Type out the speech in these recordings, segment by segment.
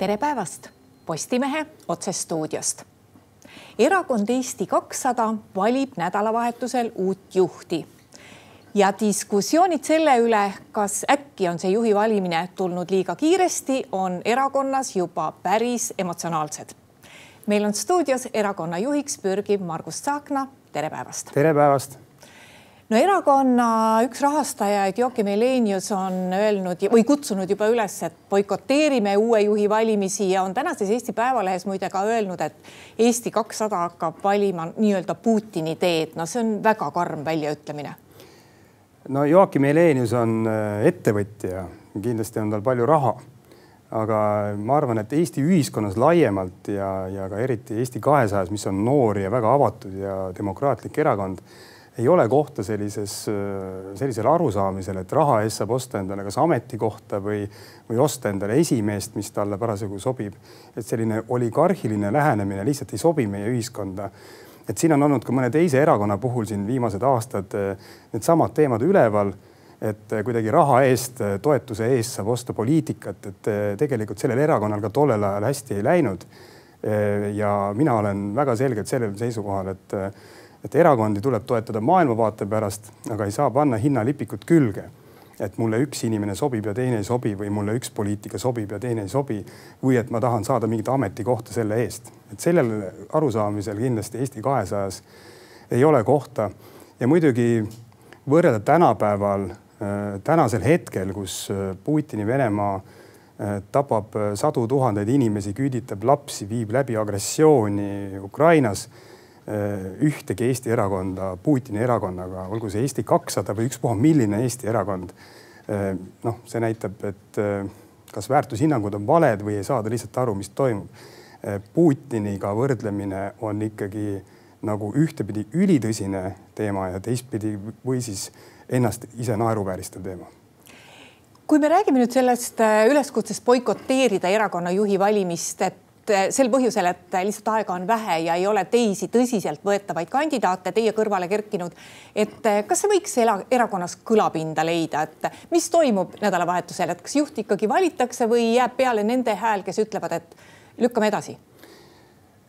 tere päevast Postimehe otsestuudiost. erakond Eesti kakssada valib nädalavahetusel uut juhti ja diskussioonid selle üle, kas äkki on see juhi valimine tulnud liiga kiiresti, on erakonnas juba päris emotsionaalsed. meil on stuudios erakonna juhiks pürgiv Margus Tsahkna, tere päevast. tere päevast no erakonna üks rahastajaid Joakim Helenius on öelnud või kutsunud juba üles, et boikoteerime uue juhi valimisi ja on tänases Eesti Päevalehes muide ka öelnud, et Eesti kakssada hakkab valima nii-öelda Putini teed. no see on väga karm väljaütlemine. no Joakim Helenius on äh, ettevõtja, kindlasti on tal palju raha aga ma arvan, et Eesti ühiskonnas laiemalt ja, ja ka eriti Eesti kahesajas, mis on noor ja väga avatud ja demokraatlik erakond ei ole kohta sellises, sellisel arusaamisel, et raha eest saab osta endale kas ametikohta või, või osta endale esimeest, mis talle parasjagu sobib. et selline oligarhiline lähenemine lihtsalt ei sobi meie ühiskonda. et siin on olnud ka mõne teise erakonna puhul siin viimased aastad needsamad teemad üleval et kuidagi raha eest, toetuse eest saab osta poliitikat, et tegelikult sellel erakonnal ka tollel ajal hästi ei läinud. ja mina olen väga selgelt sellel seisukohal, et et erakondi tuleb toetada maailmavaate pärast, aga ei saa panna hinnalipikut külge. et mulle üks inimene sobib ja teine ei sobi või mulle üks poliitika sobib ja teine ei sobi või et ma tahan saada mingit ametikohta selle eest. et sellel arusaamisel kindlasti Eesti kahesajas ei ole kohta ja muidugi võrrelda tänapäeval, äh, tänasel hetkel, kus äh, Putini Venemaa äh, tapab sadu tuhandeid inimesi, küüditab lapsi, viib läbi agressiooni Ukrainas ühtegi Eesti erakonda Putini erakonnaga, olgu see Eesti kakssada või ükspuha milline Eesti erakond. Äh, noh, see näitab, et äh, kas väärtushinnangud on valed või ei saada lihtsalt aru, mis toimub. Putiniga võrdlemine on ikkagi nagu ühtepidi ülitõsine teema ja teistpidi või siis ennast ise naeruvääristav teema kui me räägime nüüd sellest üleskutsest boikoteerida erakonna juhi valimist, et sel põhjusel, et lihtsalt aega on vähe ja ei ole teisi tõsiseltvõetavaid kandidaate teie kõrvale kerkinud. et eh, kas see võiks erakonnas kõlapinda leida, et mis toimub nädalavahetusel, et kas juht ikkagi valitakse või jääb peale nende hääl, kes ütlevad, et lükkame edasi?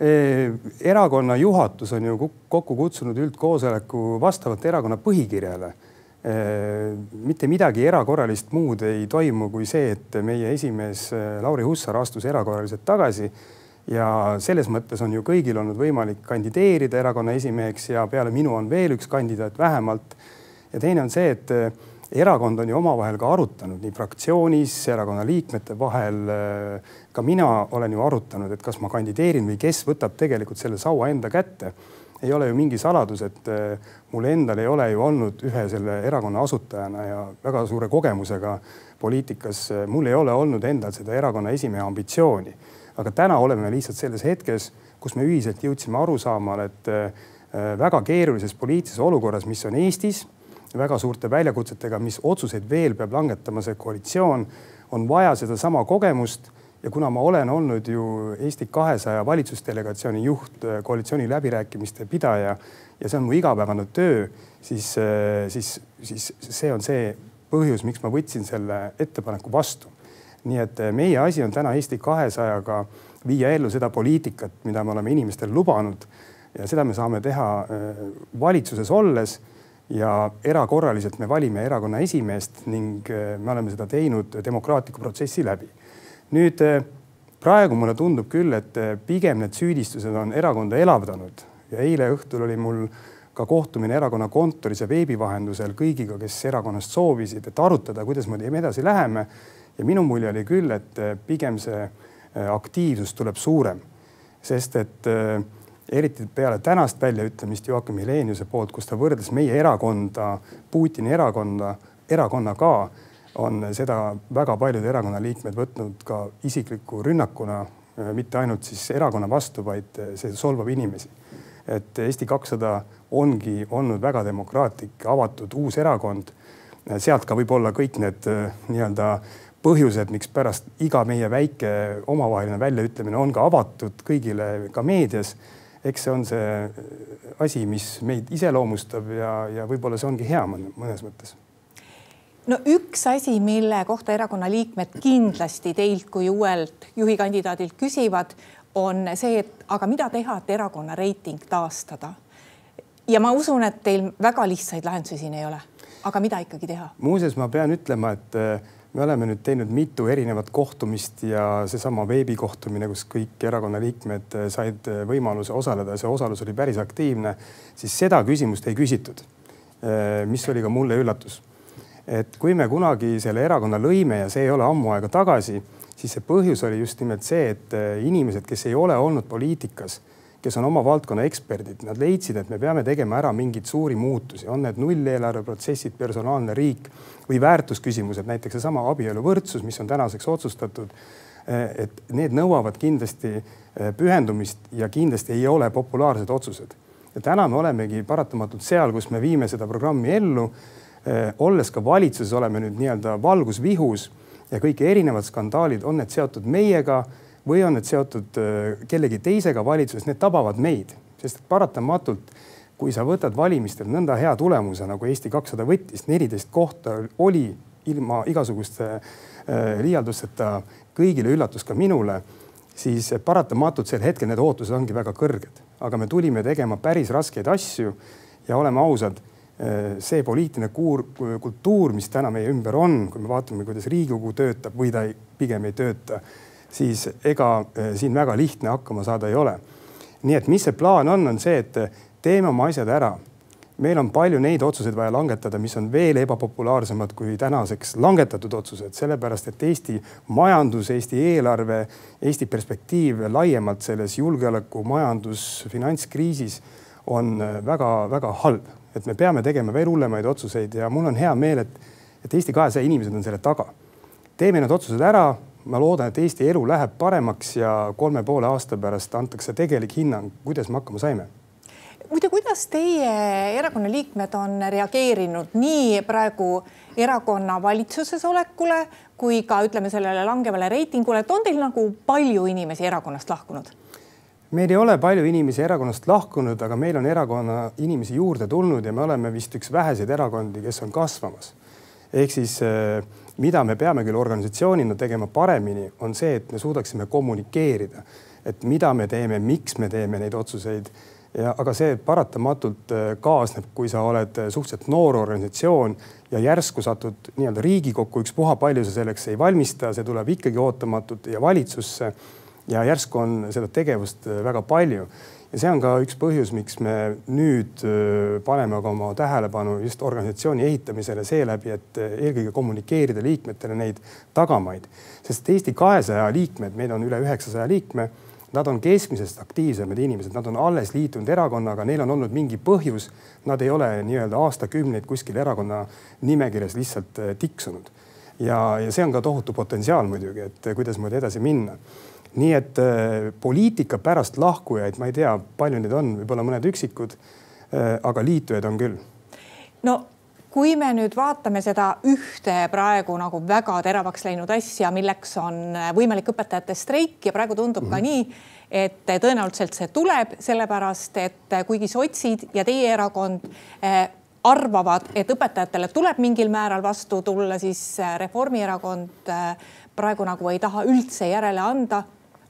Eh, erakonna juhatus on ju kokku kutsunud üldkoosoleku vastavalt erakonna põhikirjale mitte midagi erakorralist muud ei toimu kui see, et meie esimees Lauri Hussar astus erakorraliselt tagasi. ja selles mõttes on ju kõigil olnud võimalik kandideerida erakonna esimeheks ja peale minu on veel üks kandidaat vähemalt. ja teine on see, et erakond on ju omavahel ka arutanud nii fraktsioonis, erakonna liikmete vahel. ka mina olen ju arutanud, et kas ma kandideerin või kes võtab tegelikult selle saua enda kätte ei ole ju mingi saladus, et äh, mul endal ei ole ju olnud ühe selle erakonna asutajana ja väga suure kogemusega poliitikas, äh, mul ei ole olnud endal seda erakonna esimehe ambitsiooni. aga täna oleme lihtsalt selles hetkes, kus me ühiselt jõudsime arusaamale, et äh, väga keerulises poliitilises olukorras, mis on Eestis, väga suurte väljakutsetega, mis otsuseid veel peab langetama see koalitsioon, on vaja sedasama kogemust ja kuna ma olen olnud ju Eesti kahesaja valitsusdelegatsiooni juht, koalitsiooni läbirääkimiste pidaja ja see on mu igapäevane töö, siis, siis, siis see on see põhjus, miks ma võtsin selle ettepaneku vastu. nii et meie asi on täna Eesti kahesajaga viia ellu seda poliitikat, mida me oleme inimestele lubanud ja seda me saame teha valitsuses olles ja erakorraliselt me valime erakonna esimeest ning me oleme seda teinud demokraatliku protsessi läbi nüüd eh, praegu mulle tundub küll, et eh, pigem need süüdistused on erakonda elavdanud ja eile õhtul oli mul ka kohtumine erakonna kontoris ja veebi vahendusel kõigiga, kes erakonnast soovisid, et arutada, kuidas me edasi läheme. ja minu mulje oli küll, et eh, pigem see aktiivsus tuleb suurem, sest et eriti peale tänast väljaütlemist Joakim Heleniuse poolt, kus ta võrdles meie erakonda Putini erakonda, erakonnaga on seda väga paljud erakonna liikmed võtnud ka isikliku rünnakuna, äh, mitte ainult siis erakonna vastu, vaid äh, see solvab inimesi. et Eesti kakssada ongi olnud väga demokraatlik, avatud uus erakond. Äh, sealt ka võib-olla kõik need nii-öelda põhjused, mikspärast iga meie väike omavaheline väljaütlemine on ka avatud kõigile ka meedias. eks see on see asi, mis meid iseloomustab ja, ja võib-olla see ongi hea mõnes mõttes no üks asi, mille kohta erakonna liikmed kindlasti teilt kui uuelt juhikandidaadilt küsivad, on see, et aga mida teha, et erakonna reiting taastada. ja ma usun, et teil väga lihtsaid lahendusi siin ei ole, aga mida ikkagi teha? muuseas, ma pean ütlema, et äh, me oleme nüüd teinud mitu erinevat kohtumist ja seesama veebikohtumine, kus kõik erakonna liikmed äh, said äh, võimaluse osaleda, see osalus oli päris aktiivne, siis seda küsimust ei küsitud. mis oli ka mulle üllatus. Et kui me kunagi selle erakonna lõime ja see ei ole ammu aega tagasi siis see põhjus oli just nimelt see, et äh, inimesed, kes ei ole olnud poliitikas, kes on oma valdkonna eksperdid, nad leidsid, et me peame tegema ära mingeid suuri muutusi, on need nulleelarve protsessid, personaalne riik või väärtusküsimused, näiteks seesama abieluvõrdsus, mis on tänaseks otsustatud. Äh, et need nõuavad kindlasti äh, pühendumist ja kindlasti ei ole populaarsed otsused. ja täna me olemegi paratamatult seal, kus me viime seda programmi ellu. Olles ka valitsuses, oleme nüüd nii-öelda valgusvihus ja kõik erinevad skandaalid, on need seotud meiega või on need seotud äh, kellegi teisega valitsuses, need tabavad meid, sest paratamatult, kui sa võtad valimistel nõnda hea tulemuse nagu Eesti kakssada võttis, neliteist kohta oli ilma igasuguste äh, liialdusteta kõigile üllatus ka minule, siis paratamatult sel hetkel need ootused ongi väga kõrged, aga me tulime tegema päris raskeid asju ja oleme ausad Äh, see poliitiline kuur, kultuur, mis täna meie ümber on, kui me vaatame, kuidas Riigikogu töötab või ta ei, pigem ei tööta, siis ega äh, siin väga lihtne hakkama saada ei ole. nii et mis see plaan on, on see, et teeme oma asjad ära. meil on palju neid otsuseid vaja langetada, mis on veel ebapopulaarsemad kui tänaseks langetatud otsused, sellepärast et Eesti majandus, Eesti eelarve, Eesti perspektiiv laiemalt selles julgeoleku, majandus, finantskriisis on väga-väga äh, halb et me peame tegema veel hullemaid otsuseid ja mul on hea meel, et, et Eesti kahesaja inimesed on selle taga. teeme need otsused ära, ma loodan, et Eesti elu läheb paremaks ja kolme poole aasta pärast antakse tegelik hinnang, kuidas me hakkama saime muide, kuidas teie erakonna liikmed on reageerinud nii praegu erakonna valitsuses olekule kui ka ütleme sellele langevale reitingule, et on teil nagu palju inimesi erakonnast lahkunud? Meil ei ole palju inimesi erakonnast lahkunud, aga meil on erakonna inimesi juurde tulnud ja me oleme vist üks väheseid erakondi, kes on kasvamas. ehk siis eh, mida me peame küll organisatsioonina tegema paremini, on see, et me suudaksime kommunikeerida, et mida me teeme, miks me teeme neid otsuseid ja aga see paratamatult eh, kaasneb, kui sa oled suhteliselt noor organisatsioon ja järsku satud nii-öelda Riigikokku, ükspuha palju sa selleks ei valmista, see tuleb ikkagi ootamatult ja valitsusse ja järsku on seda tegevust äh, väga palju. ja see on ka üks põhjus, miks me nüüd äh, paneme ka oma tähelepanu just organisatsiooni ehitamisele seeläbi, et äh, eelkõige kommunikeerida liikmetele neid tagamaid, sest Eesti kahesaja liikmed, meil on üle üheksasaja liikme Nad on keskmisest aktiivsemad inimesed, nad on alles liitunud erakonnaga, neil on olnud mingi põhjus. Nad ei ole nii-öelda aastakümneid kuskil erakonna nimekirjas lihtsalt tiksunud. ja, ja see on ka tohutu potentsiaal muidugi, et kuidasmoodi edasi minna nii et äh, poliitika pärast lahkujaid, ma ei tea, palju neid on, võib-olla mõned üksikud äh,. aga liitujaid on küll. no kui me nüüd vaatame seda ühte praegu nagu väga teravaks läinud asja, milleks on võimalik õpetajate streik ja praegu tundub mm -hmm. ka mhm. nii, et tõenäoliselt see tuleb, sellepärast et kuigi sotsid ja teie erakond arvavad, et õpetajatele tuleb mingil määral vastu tulla, siis äh, Reformierakond praegu nagu ei taha üldse järele anda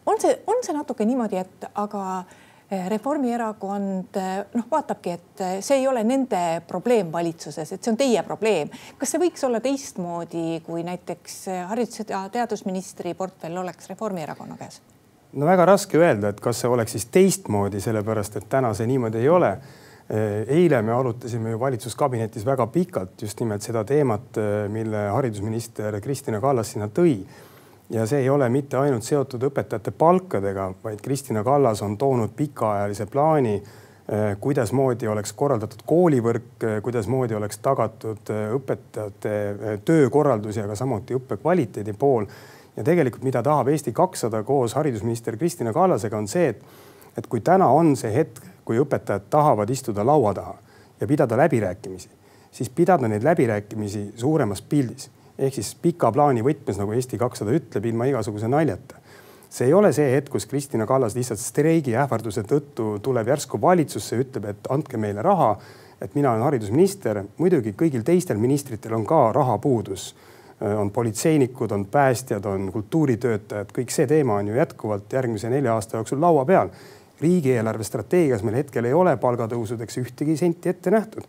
on see, on see natuke niimoodi, et aga eh, Reformierakond eh, noh, vaatabki, et eh, see ei ole nende probleem valitsuses, et see on teie probleem. kas see võiks olla teistmoodi, kui näiteks haridus- ja teadusministri portfell oleks Reformierakonna käes? no väga raske öelda, et kas see oleks siis teistmoodi, sellepärast et täna see niimoodi ei ole. eile me arutasime ju valitsuskabinetis väga pikalt just nimelt seda teemat, mille haridusminister Kristina Kallas sinna tõi ja see ei ole mitte ainult seotud õpetajate palkadega, vaid Kristina Kallas on toonud pikaajalise plaani, eh, kuidasmoodi oleks korraldatud koolivõrk, eh, kuidasmoodi oleks tagatud eh, õpetajate töökorraldus ja ka samuti õppe kvaliteedi pool. ja tegelikult, mida tahab Eesti kakssada koos haridusminister Kristina Kallasega, on see, et, et kui täna on see hetk, kui õpetajad tahavad istuda laua taha ja pidada läbirääkimisi, siis pidada neid läbirääkimisi suuremas pildis ehk siis pika plaani võtmes, nagu Eesti kakssada ütleb, ilma igasuguse naljata. see ei ole see hetk, kus Kristina Kallas lihtsalt streigi ähvarduse tõttu tuleb järsku valitsusse, ütleb, et andke meile raha et mina olen haridusminister, muidugi kõigil teistel ministritel on ka rahapuudus. on politseinikud, on päästjad, on kultuuritöötajad, kõik see teema on ju jätkuvalt järgmise nelja aasta jooksul laua peal. riigieelarve strateegias meil hetkel ei ole palgatõusudeks ühtegi senti ette nähtud.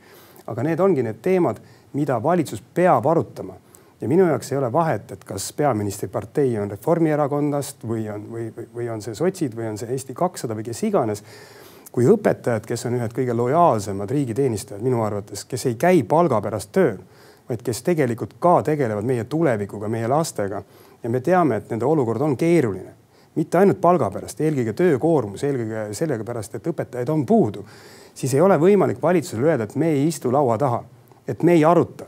aga need ongi need teemad, mida valitsus peab arutama ja minu jaoks ei ole vahet, et kas peaministripartei on Reformierakonnast või on, või, või on see sotsid või on see Eesti kakssada või kes iganes. kui õpetajad, kes on ühed kõige lojaalsemad riigiteenistujad minu arvates, kes ei käi palga pärast tööl, vaid kes tegelikult ka tegelevad meie tulevikuga, meie lastega ja me teame, et nende olukord on keeruline, mitte ainult palga pärast, eelkõige töökoormus, eelkõige sellega pärast, et õpetajaid on puudu, siis ei ole võimalik valitsusele öelda, et me ei istu laua taha, et me ei aruta.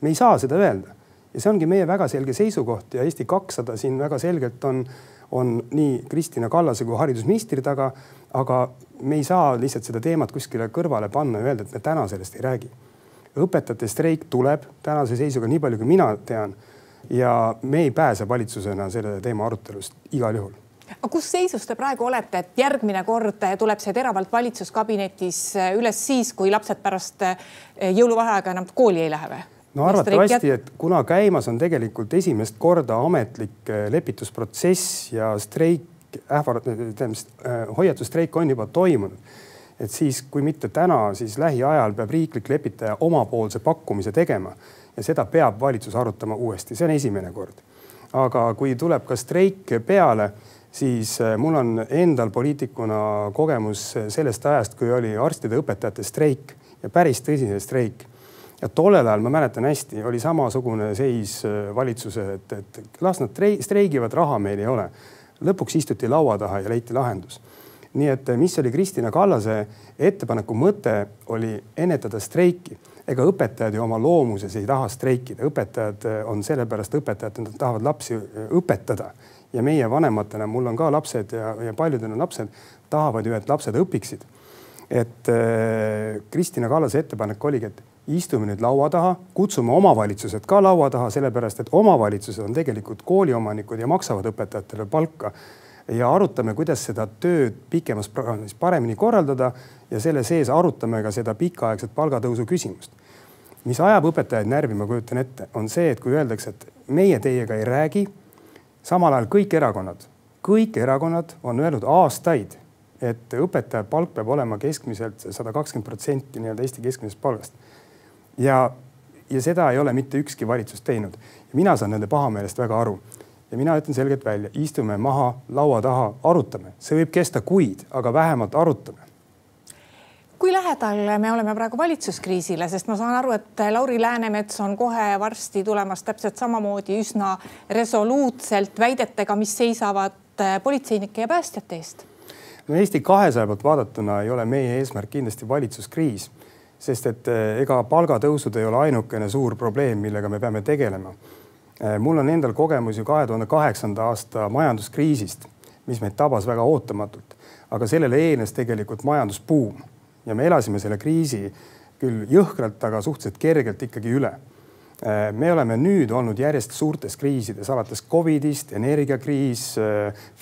me ei saa seda öelda ja see ongi meie väga selge seisukoht ja Eesti kakssada siin väga selgelt on, on nii Kristina Kallase kui haridusministri taga. aga me ei saa lihtsalt seda teemat kuskile kõrvale panna ja öelda, et me täna sellest ei räägi. õpetajate streik tuleb tänase seisuga, nii palju kui mina tean. ja me ei pääse valitsusena selle teema arutelust igal juhul aga kus seisus te praegu olete, et järgmine kord tuleb see teravalt valitsuskabinetis üles siis, kui lapsed pärast jõuluvaheaega enam kooli ei lähe või? No arvatavasti, et kuna käimas on tegelikult esimest korda ametlik äh, lepitusprotsess ja streik, ähvard-, tähendab äh, hoiatusstreik on juba toimunud. et siis, kui mitte täna, siis lähiajal peab riiklik lepitaja omapoolse pakkumise tegema ja seda peab valitsus arutama uuesti, see on esimene kord. aga kui tuleb ka streik peale, siis äh, mul on endal poliitikuna kogemus sellest ajast, kui oli arstide õpetajate streik ja päris tõsine streik ja tollel ajal ma mäletan hästi, oli samasugune seis äh, valitsuses, et, et las nad streigivad, raha meil ei ole. lõpuks istuti laua taha ja leiti lahendus. nii et äh, mis oli Kristina Kallase ettepaneku mõte, oli ennetada streiki. ega õpetajad ju oma loomuses ei taha streikida, õpetajad äh, on sellepärast õpetajad, et nad tahavad lapsi õpetada ja meie vanematena, mul on ka lapsed ja, ja paljudel on lapsed, tahavad ju, et lapsed õpiksid. et äh, Kristina Kallase ettepanek oligi, et istume nüüd laua taha, kutsume omavalitsused ka laua taha, sellepärast et omavalitsused on tegelikult kooliomanikud ja maksavad õpetajatele palka. ja arutame, kuidas seda tööd pikemas plaanis paremini korraldada ja selle sees arutame ka seda pikaaegset palgatõusu küsimust. mis ajab õpetajaid närvi, ma kujutan ette, on see, et kui öeldakse, et meie teiega ei räägi. samal ajal kõik erakonnad, kõik erakonnad on öelnud aastaid, et õpetaja palk peab olema keskmiselt sada kakskümmend protsenti nii-öelda Eesti keskmisest palgast ja, ja seda ei ole mitte ükski valitsus teinud. mina saan nende pahameelest väga aru ja mina ütlen selgelt välja, istume maha laua taha, arutame, see võib kesta kuid, aga vähemalt arutame kui lähedal me oleme praegu valitsuskriisile, sest ma saan aru, et Lauri Läänemets on kohe varsti tulemas täpselt samamoodi üsna resoluutselt väidetega, mis seisavad politseinike ja päästjate eest. no Eesti kahesaja poolt vaadatuna ei ole meie eesmärk kindlasti valitsuskriis sest et eh, ega palgatõusud ei ole ainukene suur probleem, millega me peame tegelema. Eh, mul on endal kogemus ju kahe tuhande kaheksanda aasta majanduskriisist, mis meid tabas väga ootamatult, aga sellele eelnes tegelikult majandusbuum. Ja me elasime selle kriisi küll jõhkralt, aga suhteliselt kergelt ikkagi üle. Eh, me oleme nüüd olnud järjest suurtes kriisides, alates Covidist, energiakriis,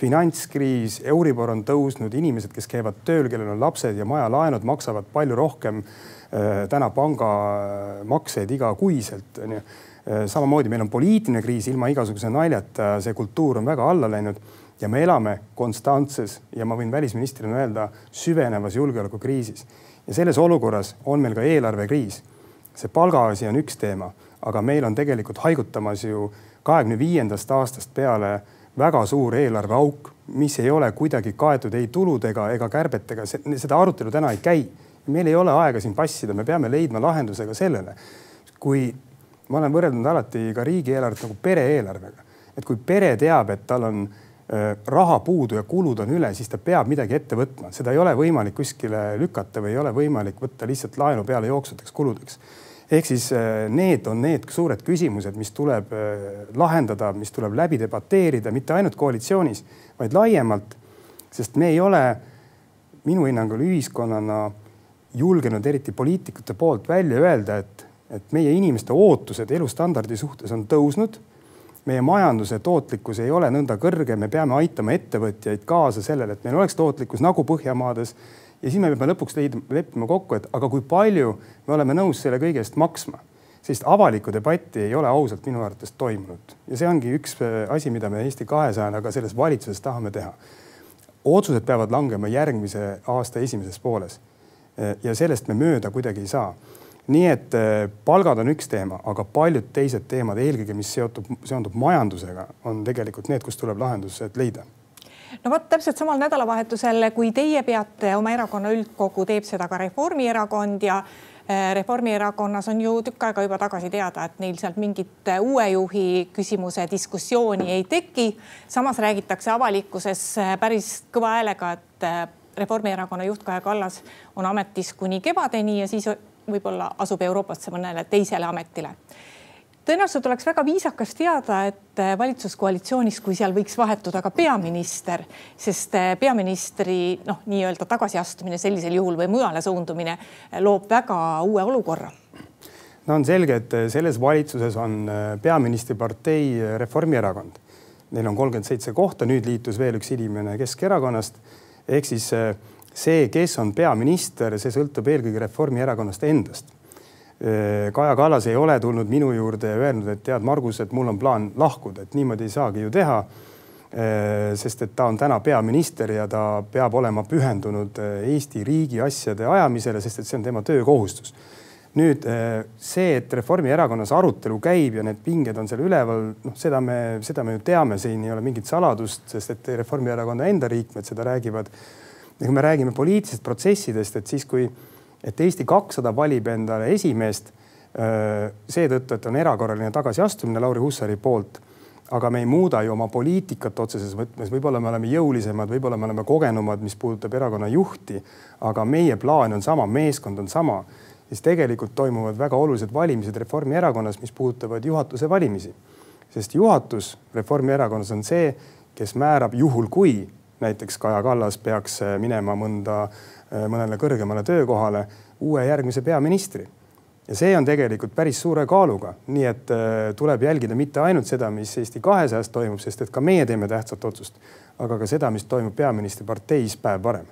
finantskriis, Euribor on tõusnud, inimesed, kes käivad tööl, kellel on lapsed ja majalaenud, maksavad palju rohkem täna pangamakseid igakuiselt onju. Äh, samamoodi meil on poliitiline kriis ilma igasuguse naljata, see kultuur on väga alla läinud ja me elame konstantses ja ma võin välisministrina öelda süvenevas julgeolekukriisis. ja selles olukorras on meil ka eelarvekriis. see palgaasi on üks teema, aga meil on tegelikult haigutamas ju kahekümne viiendast aastast peale väga suur eelarveauk, mis ei ole kuidagi kaetud ei tuludega ega kärbetega, seda arutelu täna ei käi meil ei ole aega siin passida, me peame leidma lahenduse ka sellele. kui ma olen võrrelnud alati ka riigieelarvet nagu pere-eelarvega, et kui pere teab, et tal on raha puudu ja kulud on üle, siis ta peab midagi ette võtma, seda ei ole võimalik kuskile lükata või ei ole võimalik võtta lihtsalt laenu peale jooksvateks kuludeks. ehk siis need on need suured küsimused, mis tuleb lahendada, mis tuleb läbi debateerida, mitte ainult koalitsioonis, vaid laiemalt. sest me ei ole minu hinnangul ühiskonnana julgenud eriti poliitikute poolt välja öelda, et, et meie inimeste ootused elustandardi suhtes on tõusnud. meie majanduse tootlikkus ei ole nõnda kõrge, me peame aitama ettevõtjaid kaasa sellele, et meil oleks tootlikkus nagu Põhjamaades ja siis me peame lõpuks leidma, leppima kokku, et aga kui palju me oleme nõus selle kõige eest maksma. sellist avalikku debatti ei ole ausalt minu arvates toimunud ja see ongi üks äh, asi, mida me Eesti kahesajana ka selles valitsuses tahame teha. otsused peavad langema järgmise aasta esimeses pooles. Äh, ja sellest me mööda kuidagi ei saa nii et äh, palgad on üks teema, aga paljud teised teemad, eelkõige mis seotub, seondub majandusega, on tegelikult need, kus tuleb lahendused leida no vot täpselt samal nädalavahetusel, kui teie peate oma erakonna üldkogu, teeb seda ka Reformierakond ja äh, Reformierakonnas on ju tükk aega juba tagasi teada, et neil sealt mingit uue juhi küsimuse diskussiooni ei teki. samas räägitakse avalikkuses päris kõva häälega, et Reformierakonna juht Kaja Kallas on ametis kuni kevadeni ja siis võib-olla asub Euroopasse mõnele teisele ametile tõenäoliselt oleks väga viisakas teada, et äh, valitsuskoalitsioonis, kui seal võiks vahetuda ka peaminister, sest äh, peaministri noh, nii-öelda tagasiastumine sellisel juhul või mujale suundumine äh, loob väga uue olukorra. no on selge, et selles valitsuses on peaministripartei Reformierakond. Neil on kolmkümmend seitse kohta, nüüd liitus veel üks inimene Keskerakonnast ehk siis see, kes on peaminister, see sõltub eelkõige Reformierakonnast endast Äh, Kaja Kallas ei ole tulnud minu juurde ja öelnud, et tead, Margus, et mul on plaan lahkuda, et niimoodi ei saagi ju teha. Äh, sest et ta on täna peaminister ja ta peab olema pühendunud äh, Eesti riigi asjade ajamisele, sest et see on tema töökohustus. Nüüd see, et Reformierakonnas arutelu käib ja need pinged on seal üleval, noh, seda me, seda me ju teame, siin ei ole mingit saladust, sest et Reformierakonna enda liikmed seda räägivad. ja kui me räägime poliitilistest protsessidest, et siis kui et Eesti kakssada valib endale esimeest seetõttu, et on erakorraline tagasiastumine Lauri Hussari poolt. aga me ei muuda ju oma poliitikat otseses võtmes, võib-olla me oleme jõulisemad, võib-olla me oleme kogenumad, mis puudutab erakonna juhti, aga meie plaan on sama, meeskond on sama. Siis tegelikult toimuvad väga olulised valimised Reformierakonnas, mis puudutavad juhatuse valimisi. sest juhatus Reformierakonnas on see, kes määrab juhul, kui näiteks Kaja Kallas peaks minema mõnda Äh, mõnele kõrgemale töökohale uue järgmise peaministri. ja see on tegelikult päris suure kaaluga, nii et äh, tuleb jälgida mitte ainult seda, mis Eesti kahesajas toimub, sest et ka meie teeme tähtsat otsust, aga ka seda, mis toimub peaministri parteis päev varem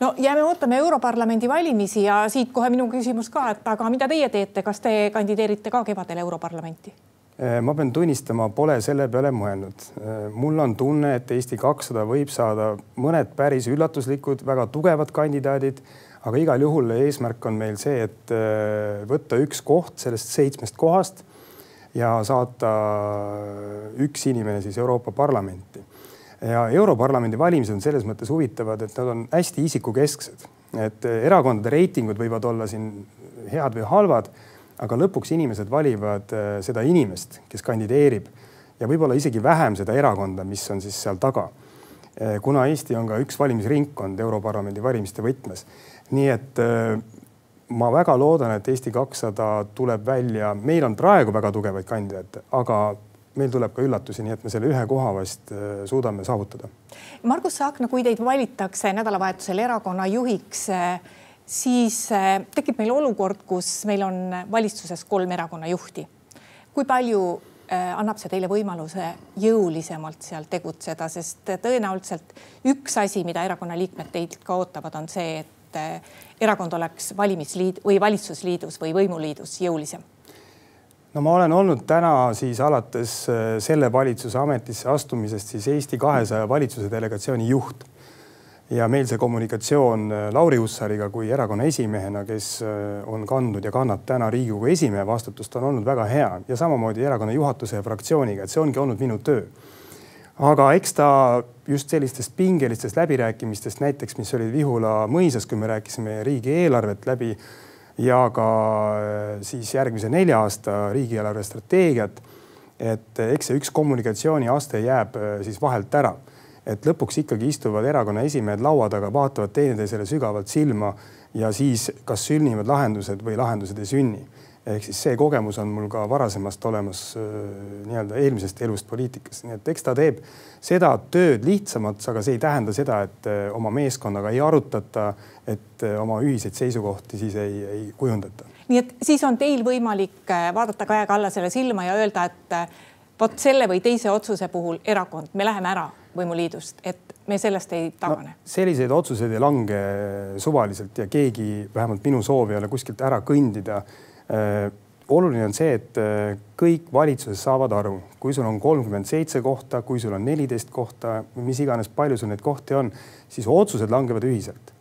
no jääme ootame Europarlamendi valimisi ja siit kohe minu küsimus ka, et aga mida teie teete, kas te kandideerite ka kevadel Europarlamenti? Äh, ma pean tunnistama, pole selle peale mõelnud. Äh, mul on tunne, et Eesti kakssada võib saada mõned päris üllatuslikud, väga tugevad kandidaadid, aga igal juhul eesmärk on meil see, et äh, võtta üks koht sellest seitsmest kohast ja saata üks inimene siis Euroopa Parlamenti. Ja Europarlamendi valimised on selles mõttes huvitavad, et nad on hästi isikukesksed, et erakondade reitingud võivad olla siin head või halvad aga lõpuks inimesed valivad äh, seda inimest, kes kandideerib ja võib-olla isegi vähem seda erakonda, mis on siis seal taga. Äh, kuna Eesti on ka üks valimisringkond Europarlamendi valimiste võtmes, nii et ma väga loodan, et Eesti kakssada tuleb välja, meil on praegu väga tugevaid kandidaate, aga meil tuleb ka üllatusi, nii et me selle ühe koha vast suudame saavutada. Margus Saakna, kui teid valitakse nädalavahetusel erakonna juhiks siis äh, tekib meil olukord, kus meil on valitsuses kolm erakonna juhti. kui palju äh, annab see teile võimaluse jõulisemalt seal tegutseda, sest tõenäoliselt üks asi, mida erakonna liikmed teilt ka ootavad, on see, et äh, erakond oleks valimisliit või valitsusliidus või võimuliidus jõulisem no ma olen olnud täna siis alates selle valitsuse ametisse astumisest siis Eesti kahesaja valitsuse delegatsiooni juht ja meil see kommunikatsioon äh, Lauri Hussariga kui erakonna esimehena, kes äh, on kandnud ja kannab täna Riigikogu esimehe vastutust, on olnud väga hea ja samamoodi erakonna juhatuse ja fraktsiooniga, et see ongi olnud minu töö. aga eks ta just sellistest pingelistest läbirääkimistest näiteks, mis olid Vihula mõisas, kui me rääkisime riigieelarvet läbi ja ka äh, siis järgmise nelja aasta riigieelarve strateegiat. et eks see üks kommunikatsiooniaste jääb siis vahelt ära et lõpuks ikkagi istuvad erakonna esimehed laua taga, vaatavad teineteisele sügavalt silma ja siis kas sünnivad lahendused või lahendused ei sünni. Ehk siis see kogemus on mul ka varasemast olemas äh, nii-öelda eelmisest elust poliitikas, nii et eks ta teeb seda tööd lihtsamaks, aga see ei tähenda seda, et äh, oma meeskonnaga ei arutata, et äh, oma ühiseid seisukohti siis ei, ei kujundata. nii et siis on teil võimalik vaadata Kaja Kallasele silma ja öelda, et vot selle või teise otsuse puhul erakond, me läheme ära võimuliidust, et me sellest ei tagane no,? selliseid otsuseid ei lange suvaliselt ja keegi, vähemalt minu soov ei ole kuskilt ära kõndida oluline on see, et äh, kõik valitsuses saavad aru, kui sul on kolmkümmend seitse kohta, kui sul on neliteist kohta, mis iganes, palju sul neid kohti on, siis otsused langevad ühiselt.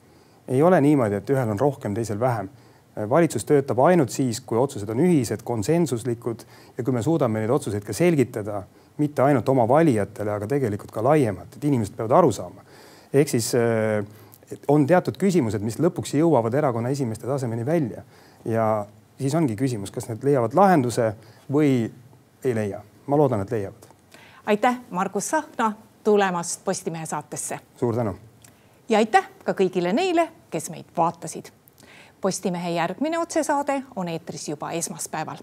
ei ole niimoodi, et ühel on rohkem, teisel vähem. Äh, valitsus töötab ainult siis, kui otsused on ühised, konsensuslikud ja kui me suudame neid otsuseid ka selgitada, mitte ainult oma valijatele, aga tegelikult ka laiemalt, et inimesed peavad aru saama. ehk siis äh, on teatud küsimused, mis lõpuks jõuavad erakonna esimeeste tasemeni välja ja siis ongi küsimus, kas need leiavad lahenduse või ei leia. ma loodan, et leiavad. aitäh, Margus Tsahkna tulemast Postimehe saatesse. suur tänu. ja aitäh ka kõigile neile, kes meid vaatasid. Postimehe järgmine otsesaade on eetris juba esmaspäeval.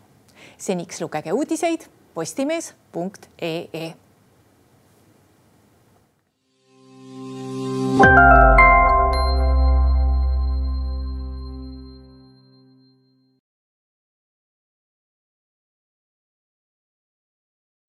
seniks lugege uudiseid postimees.ee. thank you